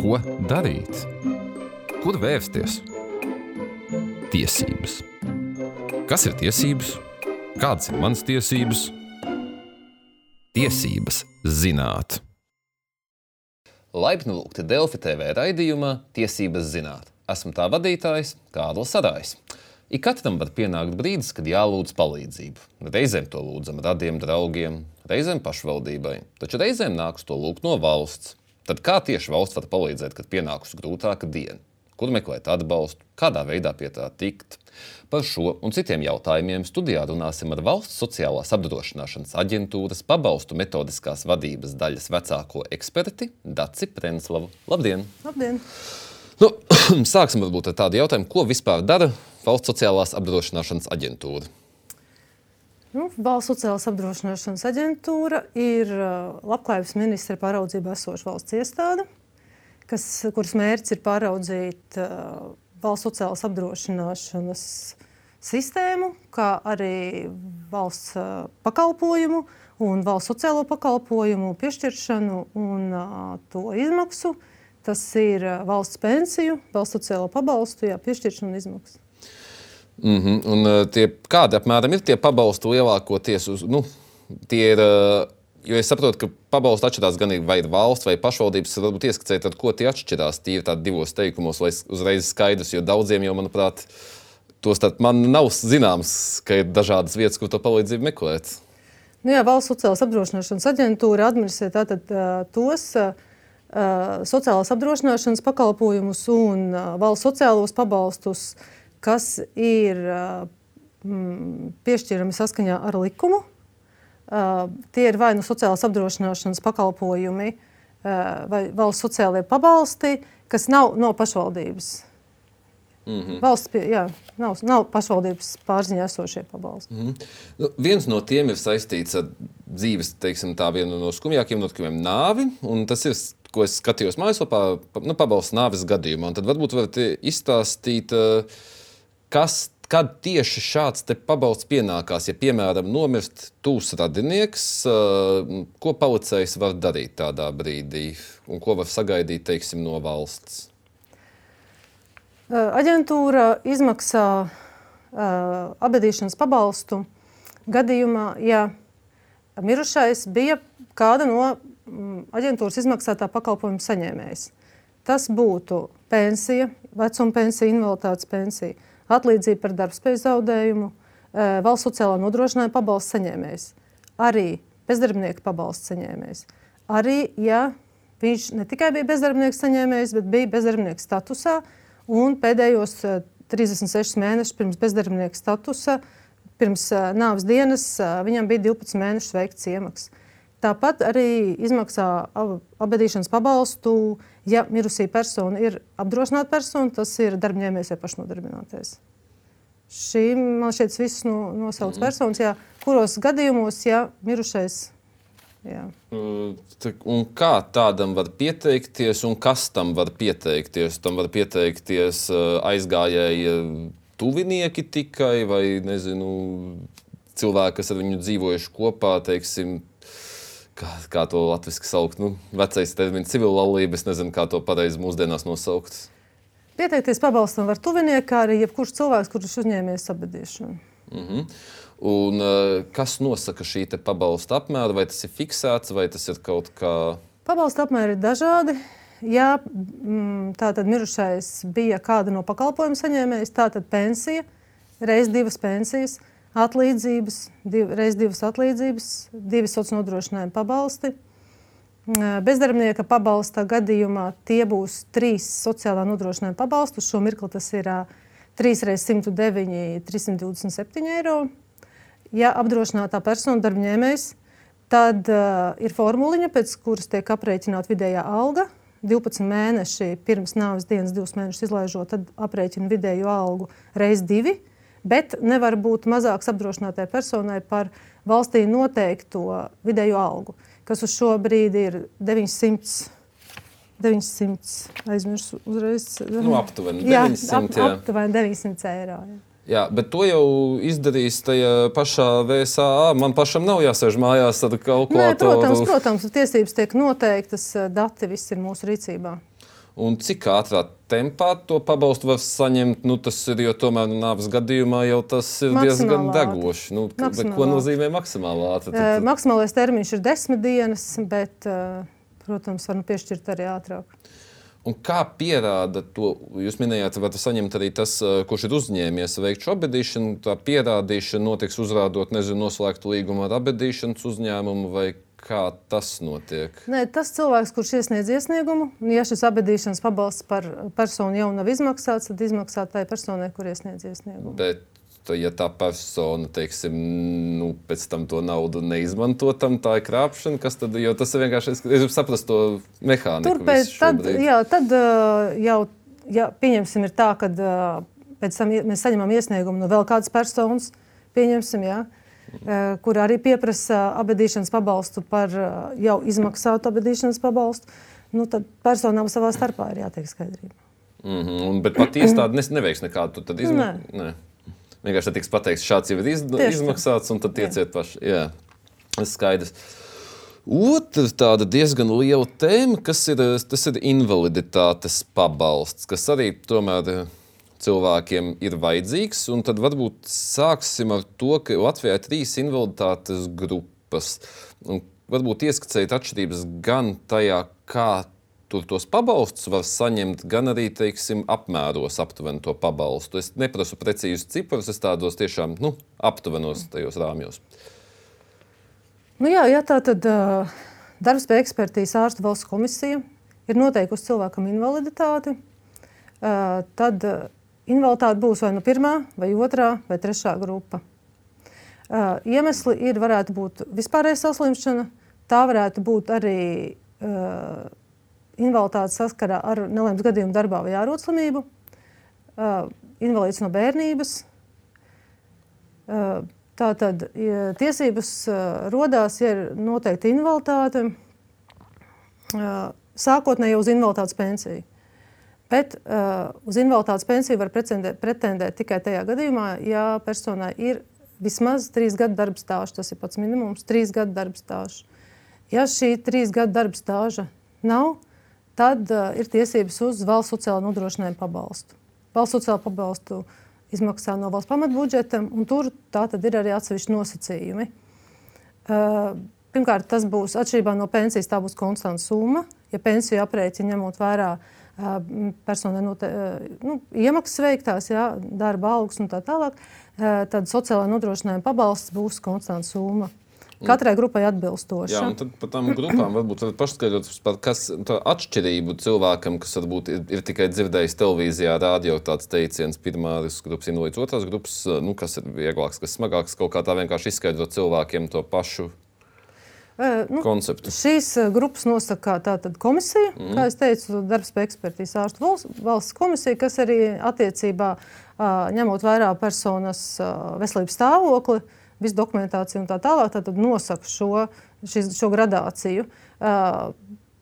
Ko darīt? Kur vērsties? Tiesības. Kas ir tiesības? Kādas ir manas tiesības? Tiesības zināt. Laipni lūgti Delfi TV raidījumā Tiesības zināt. Esmu tā vadītājs Kārlis Sadājs. Ik katram var pienākt brīdis, kad jālūdz palīdzību. Reizēm to lūdzam radiem draugiem, reizēm pašvaldībai, taču reizēm nāks to lūgt no valsts. Tad kā tieši valsts var palīdzēt, kad pienākusi grūtāka diena? Kur meklēt atbalstu, kādā veidā pie tā tikt? Par šo un citiem jautājumiem studijā runāsim ar Valsts sociālās apdrošināšanas aģentūras pabalstu metodiskās vadības daļas vecāko eksperti Daci Prenslavu. Labdien! Labdien! Nu, sāksim ar tādu jautājumu, ko vispār dara Valsts sociālās apdrošināšanas aģentūra. Nu, Valsts sociālās apdrošināšanas aģentūra ir labklājības ministra pāraudzībā esoša valsts iestāde, kas, kuras mērķis ir pāraudzīt uh, valsts sociālās apdrošināšanas sistēmu, kā arī valsts uh, pakalpojumu un valsts sociālo pakalpojumu piešķiršanu un uh, to izmaksu. Tas ir valsts pensiju, valsts sociālo pabalstu, jā, piešķiršana un izmaksas. Mm -hmm. Un, uh, tie, kādi apmēram ir tie pabalsti lielākoties? Uz, nu, tie ir, uh, jo es saprotu, ka pabalsti atšķirās gan vai ir valsts vai pašvaldības. Varbūt ieskicēt, ar ko tie atšķirās tīri divos teikumos, lai uzreiz skaidrs, jo daudziem jau, manuprāt, tostarp man nav zināms, ka ir dažādas vietas, kur to palīdzību meklēt. Nu, jā, valsts sociālās apdrošināšanas aģentūra administrē tātad, uh, tos uh, sociālās apdrošināšanas pakalpojumus un uh, valsts sociālos pabalstus, kas ir uh, mm, piešķirami saskaņā ar likumu. Uh, tie ir vai nu sociālās apdrošināšanas pakalpojumi, uh, vai valsts sociālie pabalsti, kas nav no pašvaldības. Mm -hmm. Valsts pie, jā, nav, nav pašvaldības pārziņā esošie pabalsti. Mm -hmm. nu, viens no tiem ir saistīts ar dzīves, teiksim, tā viena no skumjākajiem notikumiem - nāvi. Tas ir, ko es skatījos mājaslapā, nu, pabalsts nāves gadījumā. Un tad varbūt varat izstāstīt, kas kad tieši šāds pabalsts pienākās, ja, piemēram, nomirst tūs radinieks, ko policējs var darīt tādā brīdī un ko var sagaidīt teiksim, no valsts? Aģentūra izmaksā abadīšanas pabalstu gadījumā, ja mirušais bija kāda no aģentūras izmaksātā pakalpojuma saņēmējs. Tas būtu pensija, vecuma pensija, invaliditātes pensija, atlīdzība par darbspēju zaudējumu, uh, valsts sociālā nodrošinājuma pabalsts saņēmējs, arī bezdarbnieka pabalsts saņēmējs. Arī, ja viņš ne tikai bija bezdarbnieks saņēmējs, bet bija bezdarbnieka statusā, un pēdējos 36 eh, mēnešus pirms bezdarbnieka statusa, pirms eh, nāves dienas, eh, viņam bija 12 mēnešus veikts iemaksas. Tāpat arī izmaksā abadīšanas pabalstu, ja mirusī persona ir apdrošināta persona, tas ir darbņēmējs vai pašnodarbinātais. Šī man šķiet, visas no, nosauctas mm. personas, jā, kuros gadījumos, ja mirušais Jā. Un kā tādam var pieteikties, un kas tam var pieteikties? Tam var pieteikties aizgājēji tuvinieki tikai, vai nezinu, cilvēki, kas ar viņu dzīvojuši kopā, teiksim, kā, kā to latviešu saukt, nu, vecais termins, civila laulība. Es nezinu, kā to pareizi mūsdienās nosaukt. Pieteikties pabalstam var tuvinieki, kā arī jebkurš cilvēks, kurš uzņēmies sabadīšanu. Mm -hmm. Un, uh, kas nosaka šī pabalsta apmēra? Vai tas ir fiksēts, vai tas ir kaut kā? Pabalsta apmēri ir dažādi. Ja mm, tātad mirušais bija kāda no pakalpojumu saņēmējas, tātad pensija, reizes divas pensijas, atlīdzības, div, reizes divas atlīdzības, divi sociālā nodrošinājuma pabalsti. Bezdarbnieka pabalsta gadījumā tie būs trīs sociālā nodrošinājuma pabalsti. Uz šo mirkli tas ir uh, 3 reizes 109, 327 eiro ja apdrošinātā persona darbņēmējs, tad uh, ir formuliņa, pēc kuras tiek aprēķināta vidējā alga. 12 mēneši pirms nāves dienas, 2 mēnešus izlaižot, tad aprēķina vidējo algu reizes divi. Bet nevar būt mazāks apdrošinātai personai par valstī noteikto vidējo algu, kas uz šo brīdi ir 900. 900 aizmirsu uzreiz. Nu, aptuveni 900, jā, ap, jā. aptuveni 900 eiro. Jā. Jā, bet to jau izdarīs tajā pašā VSA. Man pašam nav jāsēž mājās ar kalkulātoru. Nē, protams, protams, tiesības tiek noteiktas, dati viss ir mūsu rīcībā. Un cik ātrā tempā to pabalstu var saņemt, nu, tas ir jau tomēr nāves gadījumā jau tas ir diezgan degoši. Nu, ko nozīmē maksimāli ātri? Uh, Tad, maksimālais termiņš ir desmit dienas, bet, uh, protams, var nu piešķirt arī ātrāk. un kā pierāda to? Jūs minējāt, var saņemt arī tas, eh, kurš ir uzņēmies veikt šo abadīšanu. Tā pierādīšana notiks uzrādot, nezinu, noslēgtu līgumu ar abadīšanas uzņēmumu vai kā tas notiek? Nē, tas cilvēks, kurš iesniedz iesniegumu, ja šis abadīšanas pabalsts par personu jau nav izmaksāts, tad izmaksā tai personai, kur iesniedz iesniegumu. Bet, ja tā persona, teiksim, nu, pēc tam to naudu neizmanto, tam tā ir krāpšana, kas tad, jo tas ir vienkārši, es saprastu to mehāniku. Tur pēc visu tam, šobrīd. jā, tad uh, jau, ja pieņemsim, ir tā, ka uh, pēc tam mēs saņemam iesniegumu no vēl kādas personas, pieņemsim, jā, uh, kur arī pieprasa abadīšanas pabalstu par uh, jau izmaksātu abadīšanas pabalstu, nu, tad personām savā starpā ir jātiek skaidrība. Mm -hmm, bet pat iestāde nes- neveiks nekādu tad Nē. izmaksu. Vienkārši tiks pateikts, šāds jau ir iz, Tieši izmaksāts, un tad tieciet paši. Jā, tas ir skaidrs. Otra tāda diezgan liela tēma, kas ir, tas ir invaliditātes pabalsts, kas arī tomēr eh, cilvēkiem ir vajadzīgs. Un tad varbūt sāksim ar to, ka Latvijā ir trīs invaliditātes grupas. Un varbūt ieskicēt atšķirības gan tajā, kā tur tos pabalstus var saņemt, gan arī teiksim, apmēros aptuveni to pabalstu. Es neprasu precīzus ciprus, es tādos tiešām nu, aptuvenos tajos rāmjos. Nu, jā, ja tā tad uh, darbspēja ekspertīzes ārstu valsts komisija ir noteikusi cilvēkam invaliditāti, uh, tad uh, invaliditāte būs vai nu pirmā, vai otrā, vai trešā grupa. Uh, iemesli ir, varētu būt vispārējais saslimšana, tā varētu būt arī uh, invaliditāte saskarā ar nelaimes gadījumu darbā vai ārodslimību, uh, invalīds no bērnības. Uh, Tā tad ja tiesības uh, rodās, ja ir noteikta invaliditāte, uh, sākotnēji uz invaliditātes pensiju. Bet uh, uz invaliditātes pensiju var pretendēt, pretendēt tikai tajā gadījumā, ja personai ir vismaz trīs gadu darba stāsts. Tas ir pats minimums, trīs gadu darba stāsts. Ja šī trīs gadu darba stāža nav, tad uh, ir tiesības uz valsts sociālo nodrošinājumu pabalstu. Valsts sociālo pabalstu izmaksā no valsts pamatbudžeta, un tur ir arī atsevišķi nosacījumi. Uh, pirmkārt, tas būs atšķirībā no pensijas, tā būs konstanta summa. Ja pensiju aprēķina ņemot vērā uh, personai note, nu, iemaksas veiktās, jā, darba algas un tā tālāk, tad sociālā nodrošinājuma pabalsts būs konstanta summa. Katrai grupai atbilstoši. Jā, un tad par tām grupām varbūt par kas tā atšķirību cilvēkam, kas varbūt ir, ir tikai dzirdējis televīzijā, rādio tāds teiciens, pirmās grupas invalīds, otrās grupas, nu, kas ir vieglāks, kas smagāks, kaut kā tā vienkārši izskaidrot cilvēkiem to pašu nu, konceptu. Šīs grupas nosaka tātad komisija, mm. kā jau teicu, darbspēka ekspertīzes ārstu valsts, valsts komisija, kas arī attiecībā ņemot vērā personas veselības stāvokli, visu dokumentāciju un tā tālāk, tad nosaka šo, šis, šo gradāciju.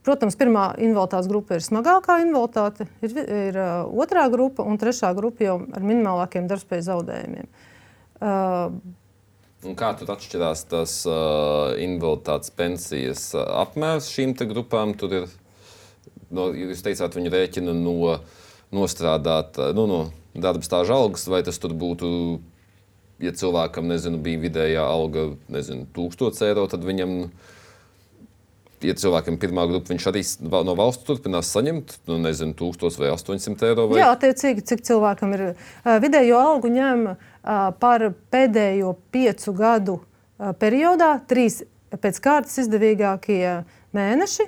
Protams, pirmā invaliditātes grupa ir smagākā invaliditāte, ir, ir otrā grupa un trešā grupa jau ar minimālākiem darbspējas zaudējumiem. Un kā tad atšķirās tas uh, invaliditātes pensijas uh, apmērs šīm grupām? Tur ir, no, jūs teicāt, viņi rēķina no nostrādāt, uh, nu, no darba stāža algas, vai tas tur būtu, ja cilvēkam, nezinu, bija vidējā alga, nezinu, 1000 eiro, tad viņam, ja cilvēkam pirmā grupa, viņš arī no valsts turpinās saņemt, nu, nezinu, 1000 vai 800 eiro. Vai? Jā, attiecīgi, cik cilvēkam ir uh, vidējo algu ņem uh, par pēdējo piecu gadu periodā, trīs pēc kārtas izdevīgākie mēneši,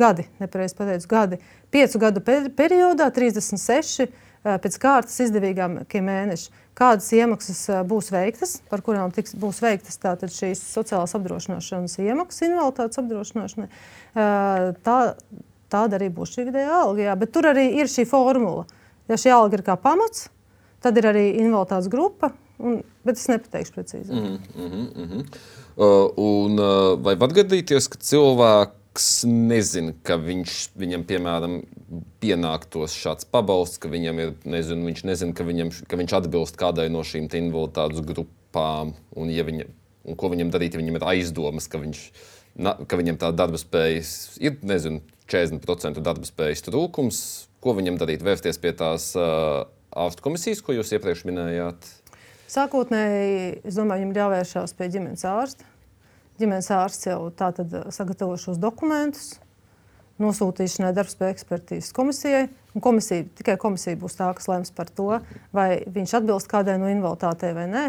gadi, nepareizi pateicu, gadi, piecu gadu per periodā, 36 uh, pēc kārtas izdevīgākie mēneši. Kādas iemaksas būs veiktas, par kurām tiks, būs veiktas tātad šīs sociālās apdrošināšanas iemaksas, invaliditātes apdrošināšanai, tā, tāda arī būs šī vidējā alga. Jā. Bet tur arī ir šī formula. Ja šī alga ir kā pamats, tad ir arī invaliditātes grupa, un, bet es nepateikšu precīzi. Mm. Mm -hmm, mm -hmm. Uh, un, uh, vai var gadīties, ka cilvēks nezina, ka viņš, viņam, piemēram, pienāktos šāds pabalsts, ka viņam ir, nezinu, viņš nezina, ka, viņam, ka viņš atbilst kādai no šīm te invaliditātes grupām, un, ja viņa, un ko viņam darīt, ja viņam ir aizdomas, ka, viņš, na, ka viņam tā darba spējas ir, nezinu, 40% darba spējas trūkums. Ko viņam darīt? Vērsties pie tās uh, ārstu komisijas, ko jūs iepriekš minējāt? Sākotnēji, es domāju, viņam jāvēršās pie ģimenes ārsta. Ģimenes ārsts jau tātad sagatavo šos dokumentus, nosūtīšanai darbspējas ekspertīzes komisijai. Komisija, tikai komisija būs tā, kas lems par to, vai viņš atbilst kādai no invaliditātei vai nē.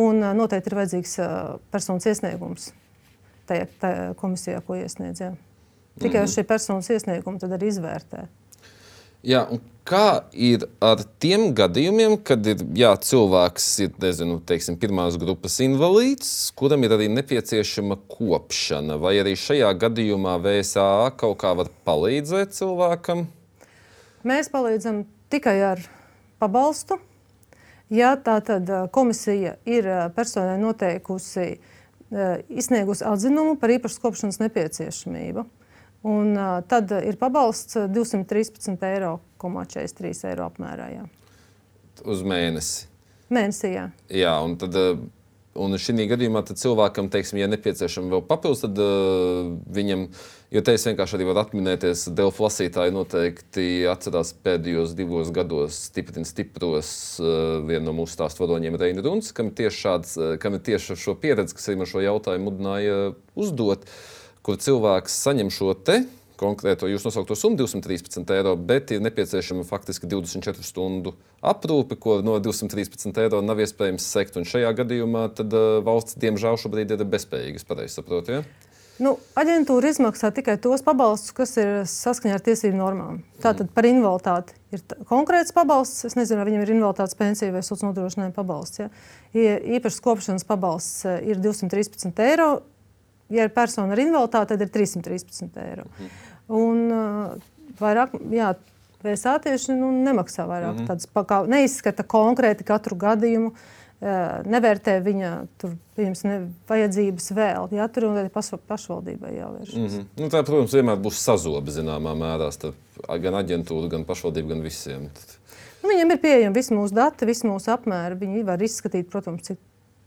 Un noteikti ir vajadzīgs personas iesniegums tajā, tajā komisijā, ko iesniedzējām. Tikai mm -hmm. šī personas iesnieguma tad arī izvērtē. Jā, kā ir ar tiem gadījumiem, kad ir, jā, cilvēks ir nezinu, teiksim, pirmās grupas invalīds, kuram ir arī nepieciešama kopšana? Vai arī šajā gadījumā VSA kaut kā var palīdzēt cilvēkam? Mēs palīdzam tikai ar pabalstu. Ja tā tad komisija ir personai noteikusi, izsniegusi atzinumu par īpašas kopšanas nepieciešamību, Un, uh, tad ir pabalsts 213,43 eiro, eiro apmērā. Jā. Uz mēnesi. Mēnesī, jā. jā un tad, un šī gadījumā cilvēkam, teiksim, ja nepieciešama vēl papildus, tad uh, viņam, jo te es vienkārši arī varu atminēties, Delfu lasītāji noteikti atcerās pēdējos divos gados stipri stipros uh, vienu no mūsu stāstu vadoņiem, Reina Runs, kam tieši, šāds, kam ir tieši šo pieredzi, kas arī man šo jautājumu mudināja uzdot. Uh, kur cilvēks saņem šo te konkrēto jūs nosaukto summu 213 eiro, bet ir nepieciešama faktiski 24 stundu aprūpe, ko no 213 eiro nav iespējams sekt. Un šajā gadījumā tad, uh, valsts, diemžēl, šobrīd ir bezspējīga. Pareizi saprotu. Ja? Nu, aģentūra izmaksā tikai tos pabalstus, kas ir saskaņā ar tiesību normām. Tātad par invaliditāti ir konkrēts pabalsts. Es nezinu, vai viņam ir invaliditātes pensija vai sociālā nodrošinājuma pabalsts. Ja? Īpašs kopšanas pabalsts uh, ir 213 eiro ja ir persona ar invaliditāti, tad ir 313 eiro. Mhm. Un, uh, vairāk, jā, VSA tieši nu, nemaksā vairāk. Mm -hmm. Tāds, kā, neizskata konkrēti katru gadījumu. Uh, nevērtē viņa tur, ne, vajadzības vēl. Jā, tur ir pašvaldībai jāvēršas. Mm -hmm. nu, tā, protams, vienmēr būs sazobe zināmā mērā starp gan aģentūru, gan pašvaldību, gan visiem. Nu, viņiem ir pieejami visi mūsu dati, visi mūsu apmēri. Viņi var izskatīt, protams, cik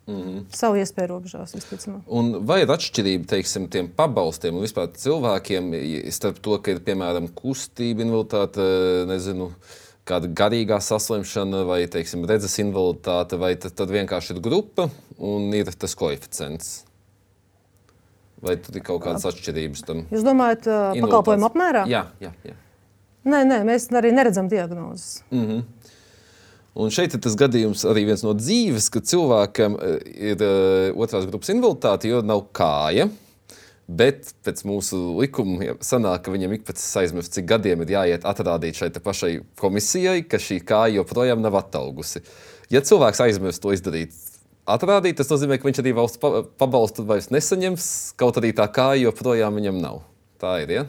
Mm -hmm. Savu iespēju robežās, visticamāk. Vai ir atšķirība teiksim, tiem pabalstiem un vispār cilvēkiem starp to, ka ir piemēram kustība, invaliditāte, nezinu, kāda garīgā saslimšana vai teiksim, redzes invaliditāte, vai tad, tad vienkārši ir grupa un ir tas koeficients? Vai tur ir kaut kādas atšķirības tam? Jūs domājat, uh, pakalpojumu apmērā? Jā, jā, jā. Nē, nē, mēs arī neredzam diagnozes. Mm -hmm. Un šeit ir tas gadījums arī viens no dzīves, kad cilvēkam eh, ir uh, otrās grupas invaliditāte, jo nav kāja. Bet pēc mūsu likuma sanāk, ka viņam ik pēc aizmirst, cik gadiem ir jāiet atrādīt šai pašai komisijai, ka šī kāja joprojām nav attaugusi. Ja cilvēks aizmirst to izdarīt, atrādīt, tas nozīmē, ka viņš arī valsts pabalstu vairs nesaņems, kaut arī tā kāja joprojām viņam nav. Tā ir. Ja?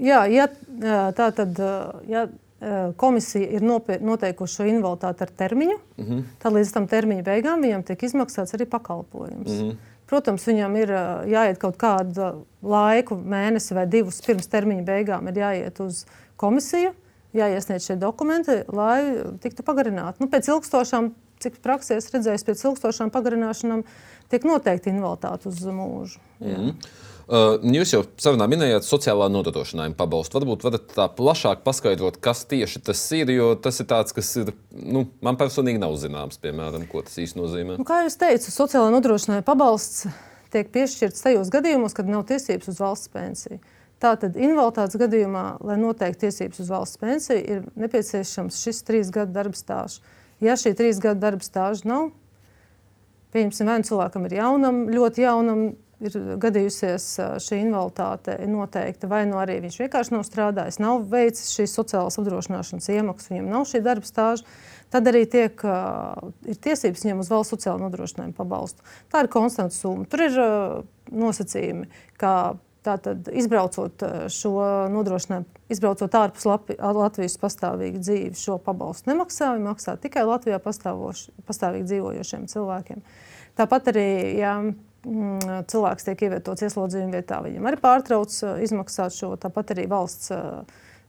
Jā, ja, tā tad. Ja komisija ir noteikusi šo invaliditāti ar termiņu, mm -hmm. tad līdz tam termiņa beigām viņam tiek izmaksāts arī pakalpojums. Mm -hmm. Protams, viņam ir eh, jāiet kaut kādu laiku, mēnesi vai divus pirms termiņa beigām, ir jāiet uz komisiju, jāiesniedz šie dokumenti, lai tiktu pagarināti. Nu, pēc ilgstošām, cik praksē es redzēju, pēc ilgstošām pagarināšanām tiek noteikti invaliditāte uz mūžu. Mm -hmm. Uh, jūs jau sarunā minējāt sociālā nodrošinājuma pabalstu. Varbūt varat tā plašāk paskaidrot, kas tieši tas ir, jo tas ir tāds, kas ir, nu, man personīgi nav zināms, piemēram, ko tas īsti nozīmē. Nu, kā jau teicu, sociālā nodrošinājuma pabalsts tiek piešķirts tajos gadījumos, kad nav tiesības uz valsts pensiju. Tātad invaliditātes gadījumā, lai noteikti tiesības uz valsts pensiju, ir nepieciešams šis trīs gadu darba stāsts. Ja šī trīs gadu darba stāža nav, pieņemsim, vienu cilvēkam ir jaunam, ļoti jaunam ir gadījusies šī invaliditāte noteikta, vai nu arī viņš vienkārši nav strādājis, nav veicis šīs sociālās apdrošināšanas iemaksas, viņam nav šī darba stāža, tad arī tiek, ir tiesības viņam uz valsts sociālo nodrošinājumu pabalstu. Tā ir konstanta summa. Tur ir nosacījumi, kā Tātad, izbraucot šo nodrošinājumu, izbraucot ārpus Latvijas pastāvīgi dzīvi, šo pabalstu nemaksā. Viņi maksā tikai Latvijā pastāvīgi dzīvojošiem cilvēkiem. Tāpat arī, ja cilvēks tiek ievietots ieslodzījuma vietā, viņam arī pārtrauc uh, izmaksāt šo, tāpat arī valsts uh,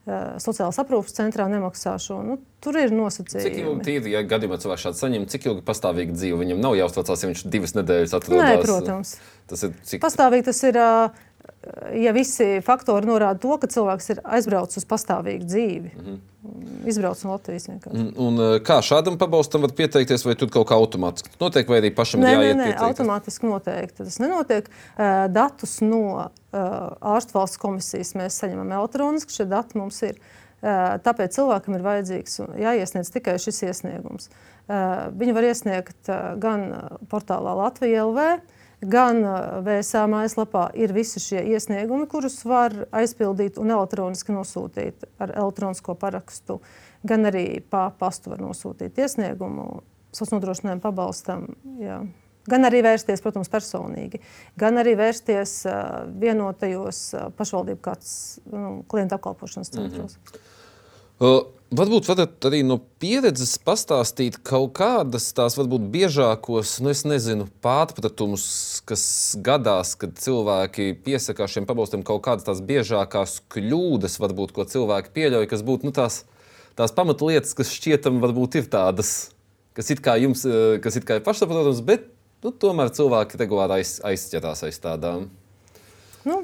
uh, sociālās aprūpes centrā nemaksā šo. Nu, tur ir nosacījumi. Cik ilgi tīri, ja gadījumā cilvēks šādu saņem, cik ilgi pastāvīgi dzīvo? Viņam nav jāuztraucās, ja viņš divas nedēļas atrodas. Nē, protams. Tas ir cik... Pastāvīgi tas ir. Ja visi faktori norāda to, ka cilvēks ir aizbraucis uz pastāvīgu dzīvi. Mm -hmm. Izbraucis no Latvijas vienkārši. Un, un kā šādam pabalstam var pieteikties, vai tur kaut kā automātiski notiek, vai arī pašam nē, jāiet nē, nē, automātiski noteikti. Tas nenotiek. Datus no ārstu valsts komisijas mēs saņemam elektroniski. Šie dati mums ir. Tāpēc cilvēkam ir vajadzīgs un jāiesniedz tikai šis iesniegums. Viņu var iesniegt gan portālā Latvija LV, gan VSA mājaslapā ir visi šie iesniegumi, kurus var aizpildīt un elektroniski nosūtīt ar elektronisko parakstu, gan arī pa pastu var nosūtīt iesniegumu sociālajiem nodrošinājumu pabalstam. Jā. Gan arī vērsties, protams, personīgi, gan arī vērsties uh, vienotajos uh, pašvaldību kāds nu, klienta apkalpošanas centros. Mm -hmm. Uh, varbūt varat arī no pieredzes pastāstīt kaut kādas tās, varbūt biežākos, nu, es nezinu, pārpratumus, kas gadās, kad cilvēki piesakās šiem pabalstiem, kaut kādas tās biežākās kļūdas, varbūt, ko cilvēki pieļauj, kas būtu nu, tās, tās pamatlietas, kas šķietam varbūt ir tādas, kas it kā jums, uh, kas it kā ir pašsaprotams, bet nu, tomēr cilvēki regulāri aiz, aizķerās aiz tādām. Nu,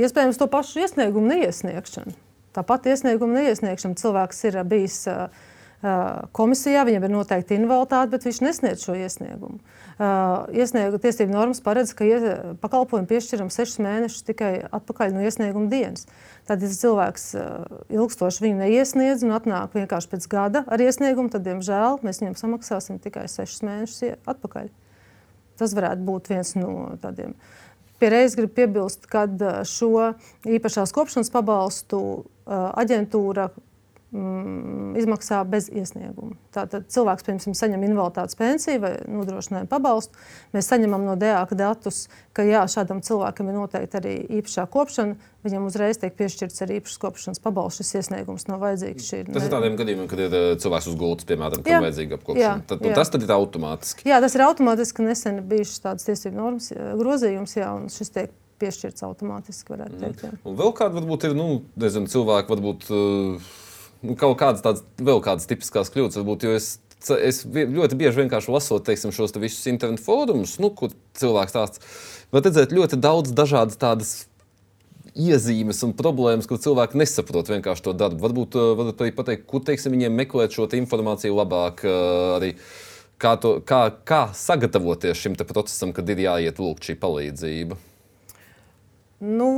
iespējams, to pašu iesniegumu neiesniegšanu. Tāpat iesnieguma neiesniegšana cilvēks ir bijis uh, komisijā, viņam ir noteikti invaliditāte, bet viņš nesniedz šo iesniegumu. Uh, iesniegu tiesību normas paredz, ka pakalpojumu piešķiram sešus mēnešus tikai atpakaļ no iesnieguma dienas. Tad, ja cilvēks ilgstoši viņu neiesniedz un atnāk vienkārši pēc gada ar iesniegumu, tad, diemžēl, mēs viņam samaksāsim tikai sešus mēnešus atpakaļ. Tas varētu būt viens no tādiem. Pierreiz gribu piebilst, ka šo īpašās kopšanas pabalstu aģentūra mm, izmaksā bez iesnieguma. Tātad cilvēks, piemēram, saņem invaliditātes pensiju vai nodrošinājumu pabalstu. Mēs saņemam no DAK datus, ka jā, šādam cilvēkam ir noteikti arī īpašā kopšana. Viņam uzreiz tiek piešķirts arī īpašs kopšanas pabalsts. Šis iesniegums nav vajadzīgs. Ir, tas ne... ir tādiem gadījumiem, kad ir cilvēks uz gultas, piemēram, kam vajadzīga apkopšana. Jā, tad, jā. Tas tad ir automātiski. Jā, tas ir automātiski. Nesen bijušas tādas tiesību normas grozījums, jā, un šis tiek piešķirts automātiski. Teikt, mm. Un vēl kāda varbūt ir nu, nezinu, cilvēki, varbūt uh, kaut kādas tādas vēl kādas tipiskas kļūdas. Varbūt, es, es ļoti bieži vienkārši lasot teiksim, šos te visus internetu fórumus, nu, kur cilvēks tāds var redzēt ļoti daudz dažādas tādas. Iezīmes un problēmas, kur cilvēki nesaprot vienkārši to darbu. Varbūt varat arī pateikt, kur teiksim, viņiem meklēt šo informāciju labāk, arī kā, to, kā, kā sagatavoties šim procesam, kad ir jāiet lūgt šī palīdzība. Nu,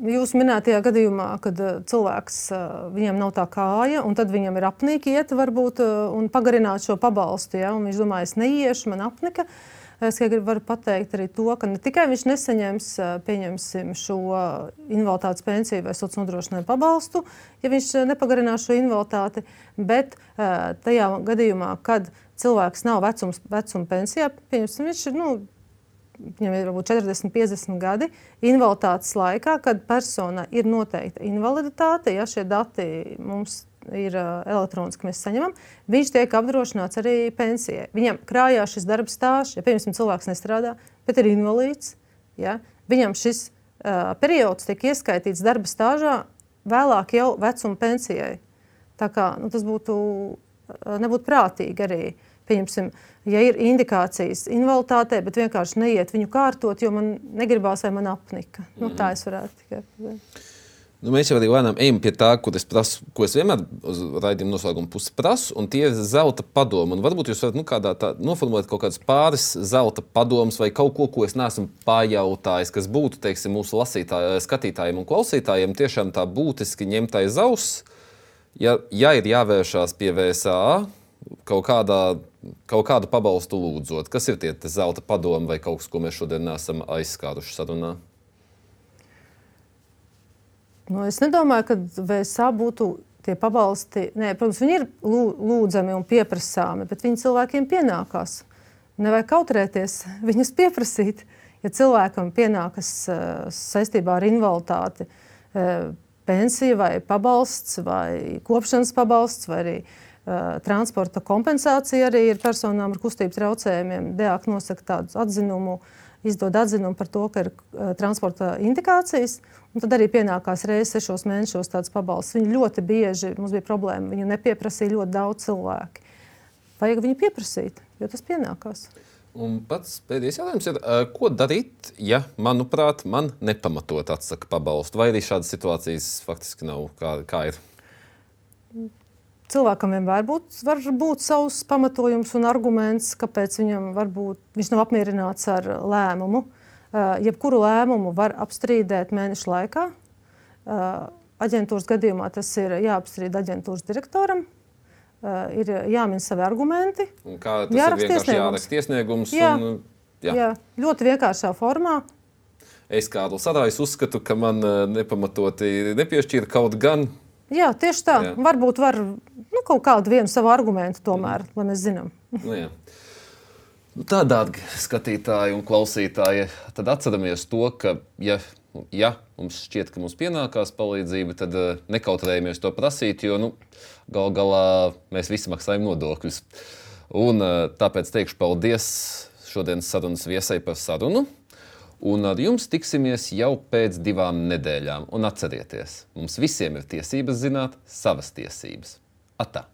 Jūs minētajā gadījumā, kad uh, cilvēks uh, viņam nav tā kāja, un tad viņam ir apnika iet, varbūt, uh, un pagarināt šo pabalstu. Ja, viņš domā, es neiešu, man apnika. Es varu pateikt arī to, ka ne tikai viņš nesaņems šo invaliditātes pensiju vai sociālo nodrošinājumu pabalstu, ja viņš nepagarinās šo invaliditāti, bet tajā gadījumā, kad cilvēks nav vecums, vecuma pensijā, viņš ir nu, viņam ir varbūt 40, 50 gadi, invaliditātes laikā, kad persona ir noteikta invaliditāte, ja šie dati mums ir uh, elektroniski, mēs saņemam, viņš tiek apdrošināts arī pensijai. Viņam krājās šis darba stāsts, ja piemēram cilvēks nestrādā, bet ir invalīds, ja, viņam šis uh, periods tiek ieskaitīts darba stāžā vēlāk jau vecuma pensijai. Tā kā nu, tas būtu nebūtu prātīgi arī. Pieņemsim, ja ir indikācijas invaliditātei, bet vienkārši neiet viņu kārtot, jo man negribās, vai man apnika. Nu, mm -hmm. Tā es varētu tikai. Nu, mēs jau arī lēnām ejam pie tā, ko es, prasu, ko es vienmēr uz raidījuma noslēguma puses prasu, un tie ir zelta padomi. Un varbūt jūs varat nu, tā, noformulēt kaut kādas pāris zelta padomus vai kaut ko, ko es neesmu pajautājis, kas būtu teiksim, mūsu skatītājiem un klausītājiem tiešām tā būtiski ņemt aiz auss. Ja, ja ir jāvēršās pie VSA kaut kādā kaut kādu pabalstu lūdzot. Kas ir tie zelta padomi vai kaut kas, ko mēs šodien neesam aizskāruši sarunā? Nu, es nedomāju, ka VSA būtu tie pabalsti. Nē, protams, viņi ir lūdzami un pieprasāmi, bet viņi cilvēkiem pienākās. Nevajag kautrēties, viņus pieprasīt. Ja cilvēkam pienākas uh, saistībā ar invaliditāti, uh, pensija vai pabalsts, vai kopšanas pabalsts, vai arī uh, transporta kompensācija arī ir personām ar kustību traucējumiem. DEAK nosaka tādu atzinumu, izdod atzinumu par to, ka ir transporta indikācijas. Tad arī pienākās reizes sešos mēnešos tāds pabalsts. Viņi ļoti bieži, mums bija problēma, viņu nepieprasīja ļoti daudz cilvēku. Vajag viņu pieprasīt, jo tas pienākās. Un pats pēdējais jautājums ir, uh, ko darīt, ja, manuprāt, man nepamatot atsaka pabalstu, vai arī šādas situācijas faktiski nav? Kā, kā ir? Cilvēkam vienmēr būt, var būt savs pamatojums un arguments, kāpēc viņam varbūt, viņš nav apmierināts ar lēmumu. Uh, jebkuru lēmumu var apstrīdēt mēnešu laikā. Uh, aģentūras gadījumā tas ir jāapstrīd aģentūras direktoram. Uh, ir jāmin savi argumenti. Jāraksta ir vienkārši jāraksta iesniegums? Jā. Un, jā. jā, ļoti vienkāršā formā. Es kādu sadājus uzskatu, ka man nepamatoti nepiešķīra kaut gan. Jā, tieši tā. Jā. Varbūt var nu, kaut kādu vienu savu argumentu tomēr, mm. lai mēs zinām. nu, jā. Nu, tā, dārgi skatītāji un klausītāji, tad atceramies to, ka, ja ja mums šķiet, ka mums pienākās palīdzība, tad uh, nekautrējamies to prasīt, jo nu, gal galā mēs visi maksājam nodokļus. Un, uh, tāpēc teikšu paldies šodienas sarunas viesai par sarunu. Un ar jums tiksimies jau pēc divām nedēļām. Un atcerieties, mums visiem ir tiesības zināt savas tiesības. あった